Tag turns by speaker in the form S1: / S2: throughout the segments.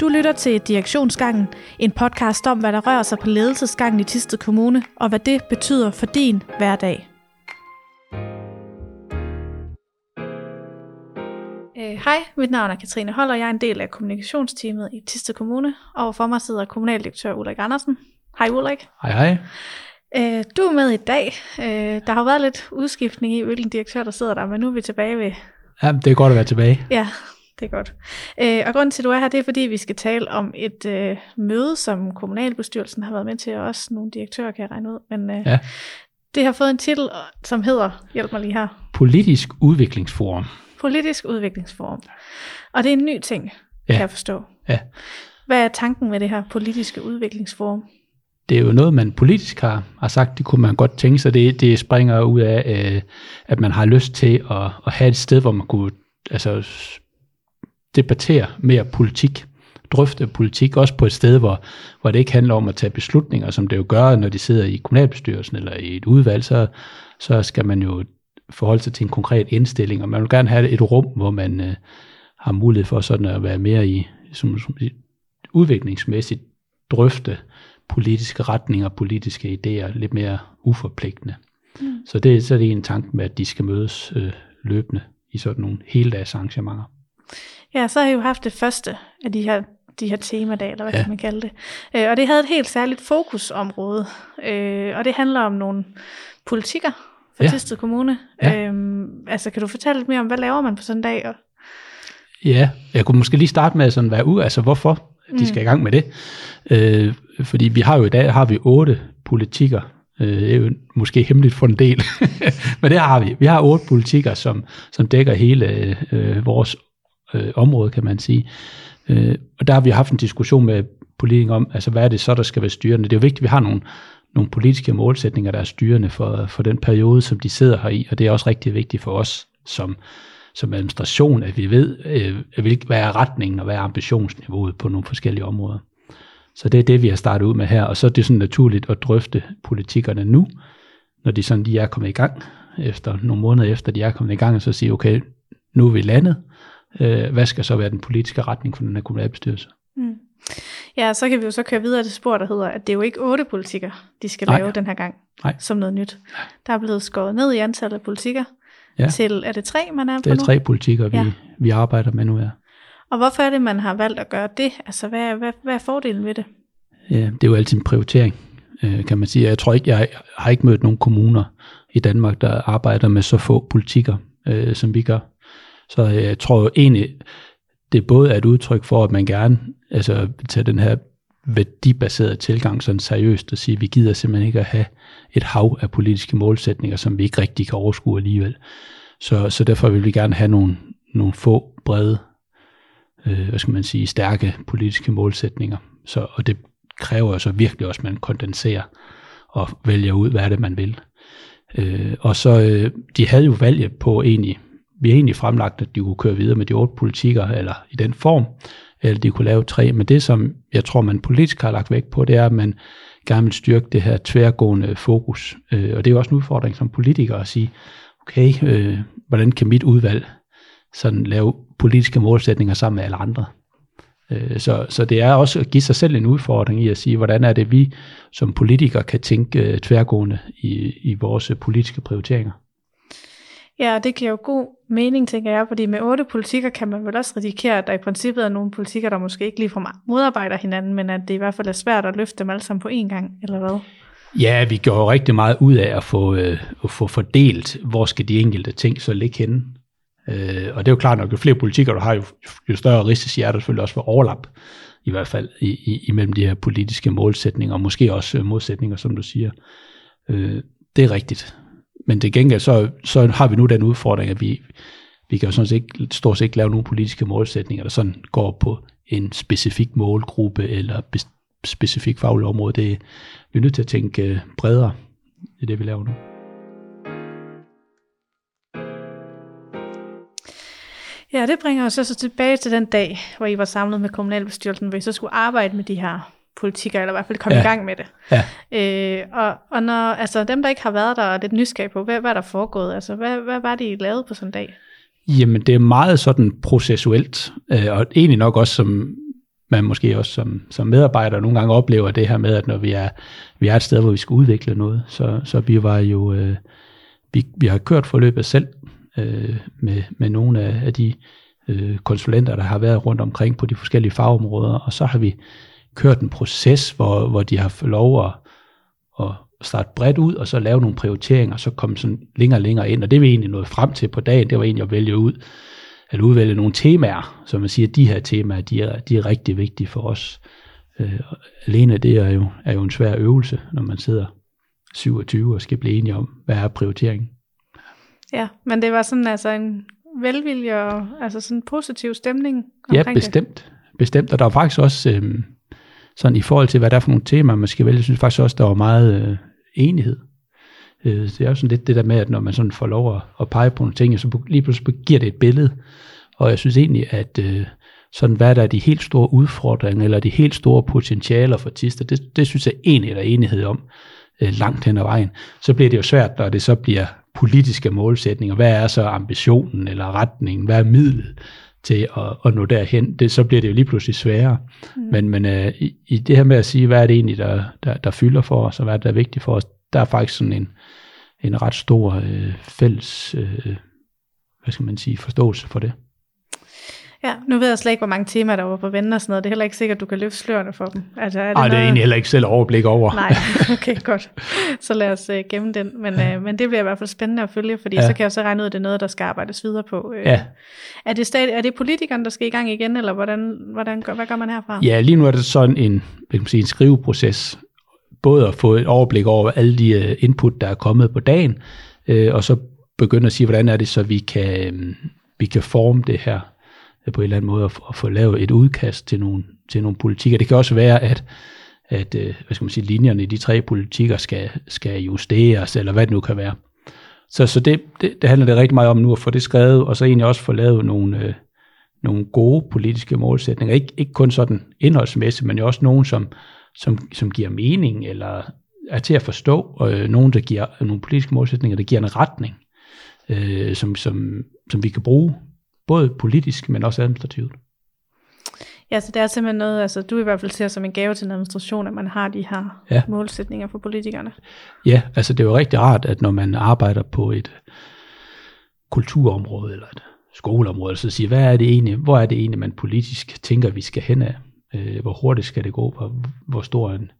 S1: Du lytter til Direktionsgangen, en podcast om, hvad der rører sig på ledelsesgangen i Tisted Kommune, og hvad det betyder for din hverdag. Øh, Hej, mit navn er Katrine Holder, jeg er en del af kommunikationsteamet i Tisted Kommune, og for mig sidder kommunaldirektør Ulrik Andersen. Hej Ulrik.
S2: Hej hej.
S1: Øh, du er med i dag. Øh, der har jo været lidt udskiftning i, hvilken direktør der sidder der, men nu er vi tilbage ved...
S2: Ja, det er godt at være tilbage.
S1: Ja, det er godt. Øh, og grunden til, at du er her, det er, fordi vi skal tale om et øh, møde, som kommunalbestyrelsen har været med til, og også nogle direktører kan jeg regne ud. Men øh,
S2: Ja.
S1: det har fået en titel, som hedder, hjælp mig lige her,
S2: Politisk udviklingsforum.
S1: Politisk Udviklingsforum. Og det er en ny ting, ja. Kan jeg forstå.
S2: Ja.
S1: Hvad er tanken med det her politiske udviklingsforum?
S2: Det er jo noget, man politisk har, har sagt, det kunne man godt tænke sig. Det, det springer ud af, øh, at man har lyst til at, at have et sted, hvor man kunne altså, debattere mere politik, drøfte politik, også på et sted, hvor, hvor det ikke handler om at tage beslutninger, som det jo gør, når de sidder i kommunalbestyrelsen eller i et udvalg, så, så skal man jo forholde sig til en konkret indstilling, og man vil gerne have et rum, hvor man øh, har mulighed for sådan at være mere i, som, som, udviklingsmæssigt drøfte politiske retninger, politiske idéer, lidt mere uforpligtende. Mm. Så, det, så er det en tanke med, at de skal mødes øh, løbende i sådan nogle heldags arrangementer.
S1: Ja, så har jeg jo haft det første af de her, de her temadage, eller hvad ja. Kan man kalde det. Øh, og det havde et helt særligt fokusområde. Øh, og det handler om nogle politikker for ja. Tisted Kommune.
S2: Ja.
S1: Øhm, altså, kan du fortælle lidt mere om, hvad laver man på sådan en dag? Og,
S2: Ja, jeg kunne måske lige starte med sådan være ud, altså hvorfor de skal i gang med det. Øh, fordi vi har jo i dag har vi otte politikker. Øh, det er jo måske hemmeligt for en del, men det har vi. Vi har otte politikker, som, som dækker hele øh, vores øh, område, kan man sige. Øh, og der har vi haft en diskussion med politikere om, altså hvad er det så, der skal være styrende. Det er jo vigtigt, at vi har nogle, nogle politiske målsætninger, der er styrende for, for den periode, som de sidder her i, og det er også rigtig vigtigt for os som, som administration, at vi ved, øh, hvad er retningen og hvad er ambitionsniveauet på nogle forskellige områder. Så det er det, vi har startet ud med her, og så er det sådan naturligt at drøfte politikkerne nu, når de sådan lige er kommet i gang, efter nogle måneder efter de er kommet i gang, og så sige, okay, nu er vi landet, øh, hvad skal så være den politiske retning for den her kommunalbestyrelse?
S1: mm. Ja, så kan vi jo så køre videre til spor, der hedder, at det er jo ikke otte politikker, de skal
S2: Nej.
S1: lave den her gang,
S2: Nej.
S1: som noget nyt. Der er blevet skåret ned i antallet af politikker
S2: Ja.
S1: til, er det tre, man er
S2: Det
S1: på
S2: er
S1: nu?
S2: tre politikker, vi,
S1: Ja.
S2: ja. vi arbejder med nu her.
S1: Og hvorfor er det, man har valgt at gøre det? Altså, hvad, hvad, hvad er fordelen ved det?
S2: Ja, det er jo altid en prioritering, øh, kan man sige. Jeg tror ikke, jeg har ikke mødt nogen kommuner i Danmark, der arbejder med så få politikker, øh, som vi gør. Så jeg tror jo egentlig, det både er et udtryk for, at man gerne altså, tager den her værdibaserede tilgang sådan seriøst og sige, at vi gider simpelthen ikke at have et hav af politiske målsætninger, som vi ikke rigtig kan overskue alligevel. Så, så derfor vil vi gerne have nogle, nogle få brede, øh, hvad skal man sige, stærke politiske målsætninger. Så, og det kræver jo så virkelig også, at man kondenserer og vælger ud, hvad er det, man vil. Øh, og så, øh, de havde jo valget på egentlig, vi har egentlig fremlagt, at de kunne køre videre med de otte politikker, eller i den form, eller de kunne lave tre. Men det, som jeg tror, man politisk har lagt vægt på, det er, at man gerne vil styrke det her tværgående fokus. Øh, og det er jo også en udfordring som politiker at sige, okay, øh, hvordan kan mit udvalg sådan lave politiske målsætninger sammen med alle andre? Øh, Så, så det er også at give sig selv en udfordring i at sige, hvordan er det, vi som politikere kan tænke øh, tværgående i, i vores politiske prioriteringer.
S1: Ja, og det giver jo god mening, tænker jeg, fordi med otte politikker kan man vel også risikere, at der i princippet er nogle politikker, der måske ikke ligefrem modarbejder hinanden, men at det i hvert fald er svært at løfte dem alle sammen på én gang, eller hvad?
S2: Ja, vi gjorde rigtig meget ud af at få, øh, at få fordelt, hvor skal de enkelte ting så ligge henne. Øh, og det er jo klart nok, jo flere politikker du har, jo, jo større risici er der selvfølgelig også for overlap, i hvert fald i, i, imellem de her politiske målsætninger, og måske også øh, modsætninger, som du siger. Øh, det er rigtigt. Men til gengæld, så, så har vi nu den udfordring, at vi, vi kan jo sådan set ikke, stort set ikke lave nogle politiske målsætninger, der sådan går på en specifik målgruppe eller bes- specifik faglig område. Det, vi er nødt til at tænke øh, bredere i det, vi laver nu.
S1: Ja, det bringer os så, så tilbage til den dag, hvor I var samlet med kommunalbestyrelsen, hvor I så skulle arbejde med de her politikker, eller i hvert fald komme
S2: ja.
S1: I gang med det.
S2: Ja.
S1: Øh, og, og når, altså dem, der ikke har været der, er lidt nysgerrige på, hvad, hvad er der foregået? Altså, hvad, hvad var det, I lavede på sådan en dag?
S2: Jamen, det er meget sådan processuelt, øh, og egentlig nok også som man måske også som, som medarbejder nogle gange oplever det her med, at når vi er, vi er et sted, hvor vi skal udvikle noget, så, så vi var jo, øh, vi, vi har kørt forløbet selv øh, med, med nogle af, af de øh, konsulenter, der har været rundt omkring på de forskellige fagområder, og så har vi kørt en proces, hvor, hvor de har fået lov at, at starte bredt ud, og så lave nogle prioriteringer, og så komme sådan længere og længere ind, og det var egentlig noget frem til på dagen, det var egentlig at vælge ud, at udvælge nogle temaer, som man siger, de her temaer, de er, de er rigtig vigtige for os. Øh, alene det er jo, er jo en svær øvelse, når man sidder 27 og skal blive enige om, hvad er prioriteringen.
S1: Ja, men det var sådan altså en velvilje og altså sådan en positiv stemning
S2: Ja, bestemt. Det. Bestemt, og der var faktisk også, øh, sådan i forhold til, hvad der er for nogle temaer, man skal vælge, synes faktisk også, der var meget øh, enighed. Øh, det er jo sådan lidt det der med, at når man sådan får lov at, at pege på nogle ting, så lige pludselig giver det et billede. Og jeg synes egentlig, at øh, sådan hvad der er de helt store udfordringer, eller de helt store potentialer for Tista, det, det synes jeg egentlig, der er enighed om øh, langt hen ad vejen. Så bliver det jo svært, når det så bliver politiske målsætninger. Hvad er så ambitionen eller retningen? Hvad er midlet til at, at nå derhen? Det, så bliver det jo lige pludselig sværere. Mm. Men, men øh, i, i det her med at sige, hvad er det egentlig, der, der, der fylder for os, og hvad er det, der er vigtigt for os, der er faktisk sådan en, en ret stor øh, fælles, øh, hvad skal man sige, forståelse for det.
S1: Ja, nu ved jeg slet ikke, hvor mange temaer der var på vende og sådan noget. Det er heller ikke sikkert, at du kan løfte slørene for dem.
S2: Altså, er det, Ej, noget... det er egentlig heller ikke selv overblik over.
S1: Nej, okay, godt. Så lad os uh, gemme den. Men, uh, men det bliver i hvert fald spændende at følge, fordi ja. så kan jeg så regne ud, at det er noget, der skal arbejdes videre på. Uh, ja. Er det, stadig, er det politikerne, der skal i gang igen, eller hvordan, hvordan, hvad gør man herfra?
S2: Ja, lige nu er det sådan en, kan man sige, en skriveproces. Både at få et overblik over alle de uh, input, der er kommet på dagen, uh, og så begynde at sige, hvordan er det, så vi kan, um, vi kan forme det her Øh, på en eller anden måde at, at få lavet et udkast til nogle, til nogle politikker. Det kan også være, at, at øh, hvad skal man sige, linjerne i de tre politikker skal, skal justeres, eller hvad det nu kan være. Så, så det, det, det handler det rigtig meget om nu at få det skrevet, og så egentlig også få lavet nogle, øh, nogle gode politiske målsætninger. Ikke, ikke kun sådan indholdsmæssigt, men jo også nogen, som, som, som giver mening, eller er til at forstå, og øh, nogen, der giver nogle politiske målsætninger, der giver en retning, øh, som, som, som vi kan bruge både politisk, men også administrativt.
S1: Ja, så det er simpelthen noget, altså du i hvert fald ser som en gave til en administration, at man har de her ja. målsætninger for politikerne.
S2: Ja, altså det er jo rigtig rart, at når man arbejder på et kulturområde eller et skoleområde, så siger, hvad er det egentlig, hvor er det egentlig, man politisk tænker, vi skal hen af? Øh, hvor hurtigt skal det gå? Hvor, hvor stor en,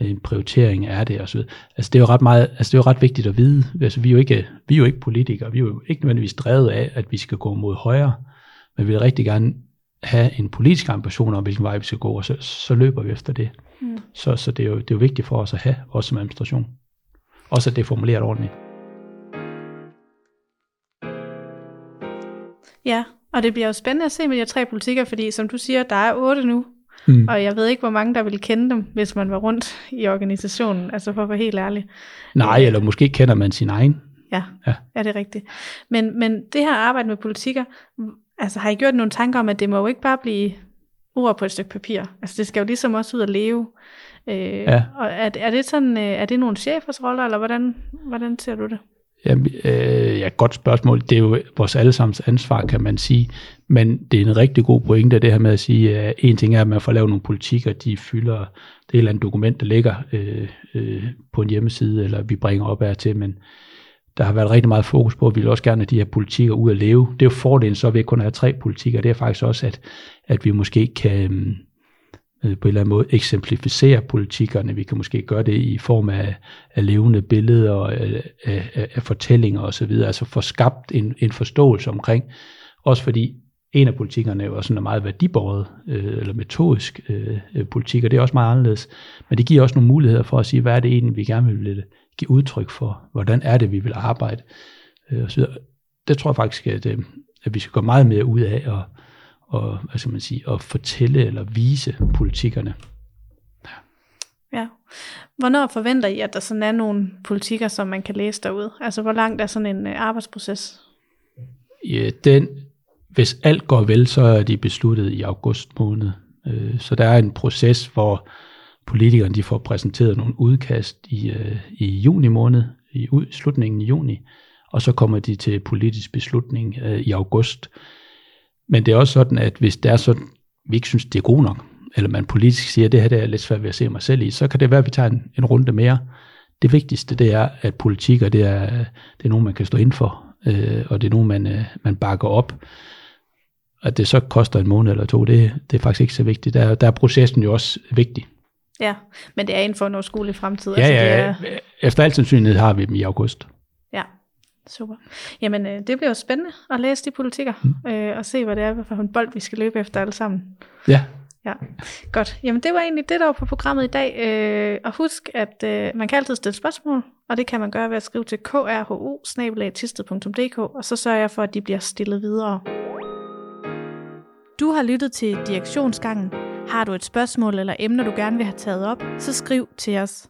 S2: en prioritering er det? Og så altså det er jo ret meget, altså det er jo ret vigtigt at vide. Altså vi er jo ikke, vi er jo ikke politikere, vi er jo ikke nødvendigvis drevet af, at vi skal gå mod højre, men vi vil rigtig gerne have en politisk ambition om, hvilken vej vi skal gå, og så, så løber vi efter det. Mm. Så, så det, er jo, det er jo vigtigt for os at have, også som administration. Også at det er formuleret ordentligt.
S1: Ja, og det bliver jo spændende at se med de her tre politikker, fordi som du siger, der er otte nu, Mm. Og jeg ved ikke, hvor mange der ville kende dem, hvis man var rundt i organisationen, altså for at være helt ærlig.
S2: Nej, eller måske kender man sin egen.
S1: Ja, ja. er det rigtigt. Men, men det her arbejde med politikker, altså har I gjort nogle tanker om, at det må jo ikke bare blive ord på et stykke papir. Altså det skal jo ligesom også ud at leve. Øh, ja. Og er, er, det sådan, øh, er det nogle chefers roller, eller hvordan, hvordan ser du det?
S2: Jamen, øh, ja, godt spørgsmål. Det er jo vores allesammens ansvar, kan man sige. Men det er en rigtig god pointe, det her med at sige, at en ting er, at man får lavet nogle politikker, de fylder det eller andet dokument, der ligger øh, øh, på en hjemmeside, eller vi bringer op her til, men der har været rigtig meget fokus på, at vi vil også gerne have de her politikker ud at leve. Det er jo fordelen så, vi kun har tre politikker. Det er faktisk også, at, at vi måske kan, øh, på en eller anden måde eksemplificere politikkerne. Vi kan måske gøre det i form af, af levende billeder og øh, af, af, af fortællinger osv. Altså få skabt en, en forståelse omkring, også fordi en af politikerne er sådan meget værdibåret øh, eller metodisk øh, politik, og det er også meget anderledes. Men det giver også nogle muligheder for at sige, hvad er det egentlig, vi gerne vil give udtryk for? Hvordan er det, vi vil arbejde? Øh, og så det tror jeg faktisk, at, øh, at vi skal gå meget mere ud af at og, hvad skal man sige, at fortælle eller vise politikerne.
S1: Ja. Hvornår forventer I, at der sådan er nogle politikker, som man kan læse derude? Altså, hvor langt er sådan en øh, arbejdsproces?
S2: Ja, den, hvis alt går vel, så er de besluttet i august måned. Øh, så der er en proces, hvor politikerne de får præsenteret nogle udkast i, øh, i juni måned, i slutningen i juni, og så kommer de til politisk beslutning øh, i august. Men det er også sådan, at hvis det er sådan, vi ikke synes, det er god nok, eller man politisk siger, at det her det er lidt svært ved at se mig selv i, så kan det være, at vi tager en, en runde mere. Det vigtigste, det er, at politikker, det er, det er nogen, man kan stå ind for, øh, og det er nogen, man, øh, man bakker op. At det så koster en måned eller to, det, det er faktisk ikke så vigtigt. Der, der er processen jo også vigtig.
S1: Ja, men det er inden for en overskuelig fremtid.
S2: Ja,
S1: altså,
S2: ja,
S1: det er,
S2: efter al sandsynlighed har vi dem i august.
S1: ja, super. Jamen, øh, det bliver jo spændende at læse de politikker, mm. øh, og se, hvad det er for en bold, vi skal løbe efter alle sammen.
S2: Ja,
S1: Ja, godt. Jamen det var egentlig det, der var på programmet i dag. Øh, og husk, at øh, man kan altid stille spørgsmål, og det kan man gøre ved at skrive til krhu og så sørger jeg for, at de bliver stillet videre. Du har lyttet til Direktionsgangen. Har du et spørgsmål eller emner, du gerne vil have taget op, så skriv til os.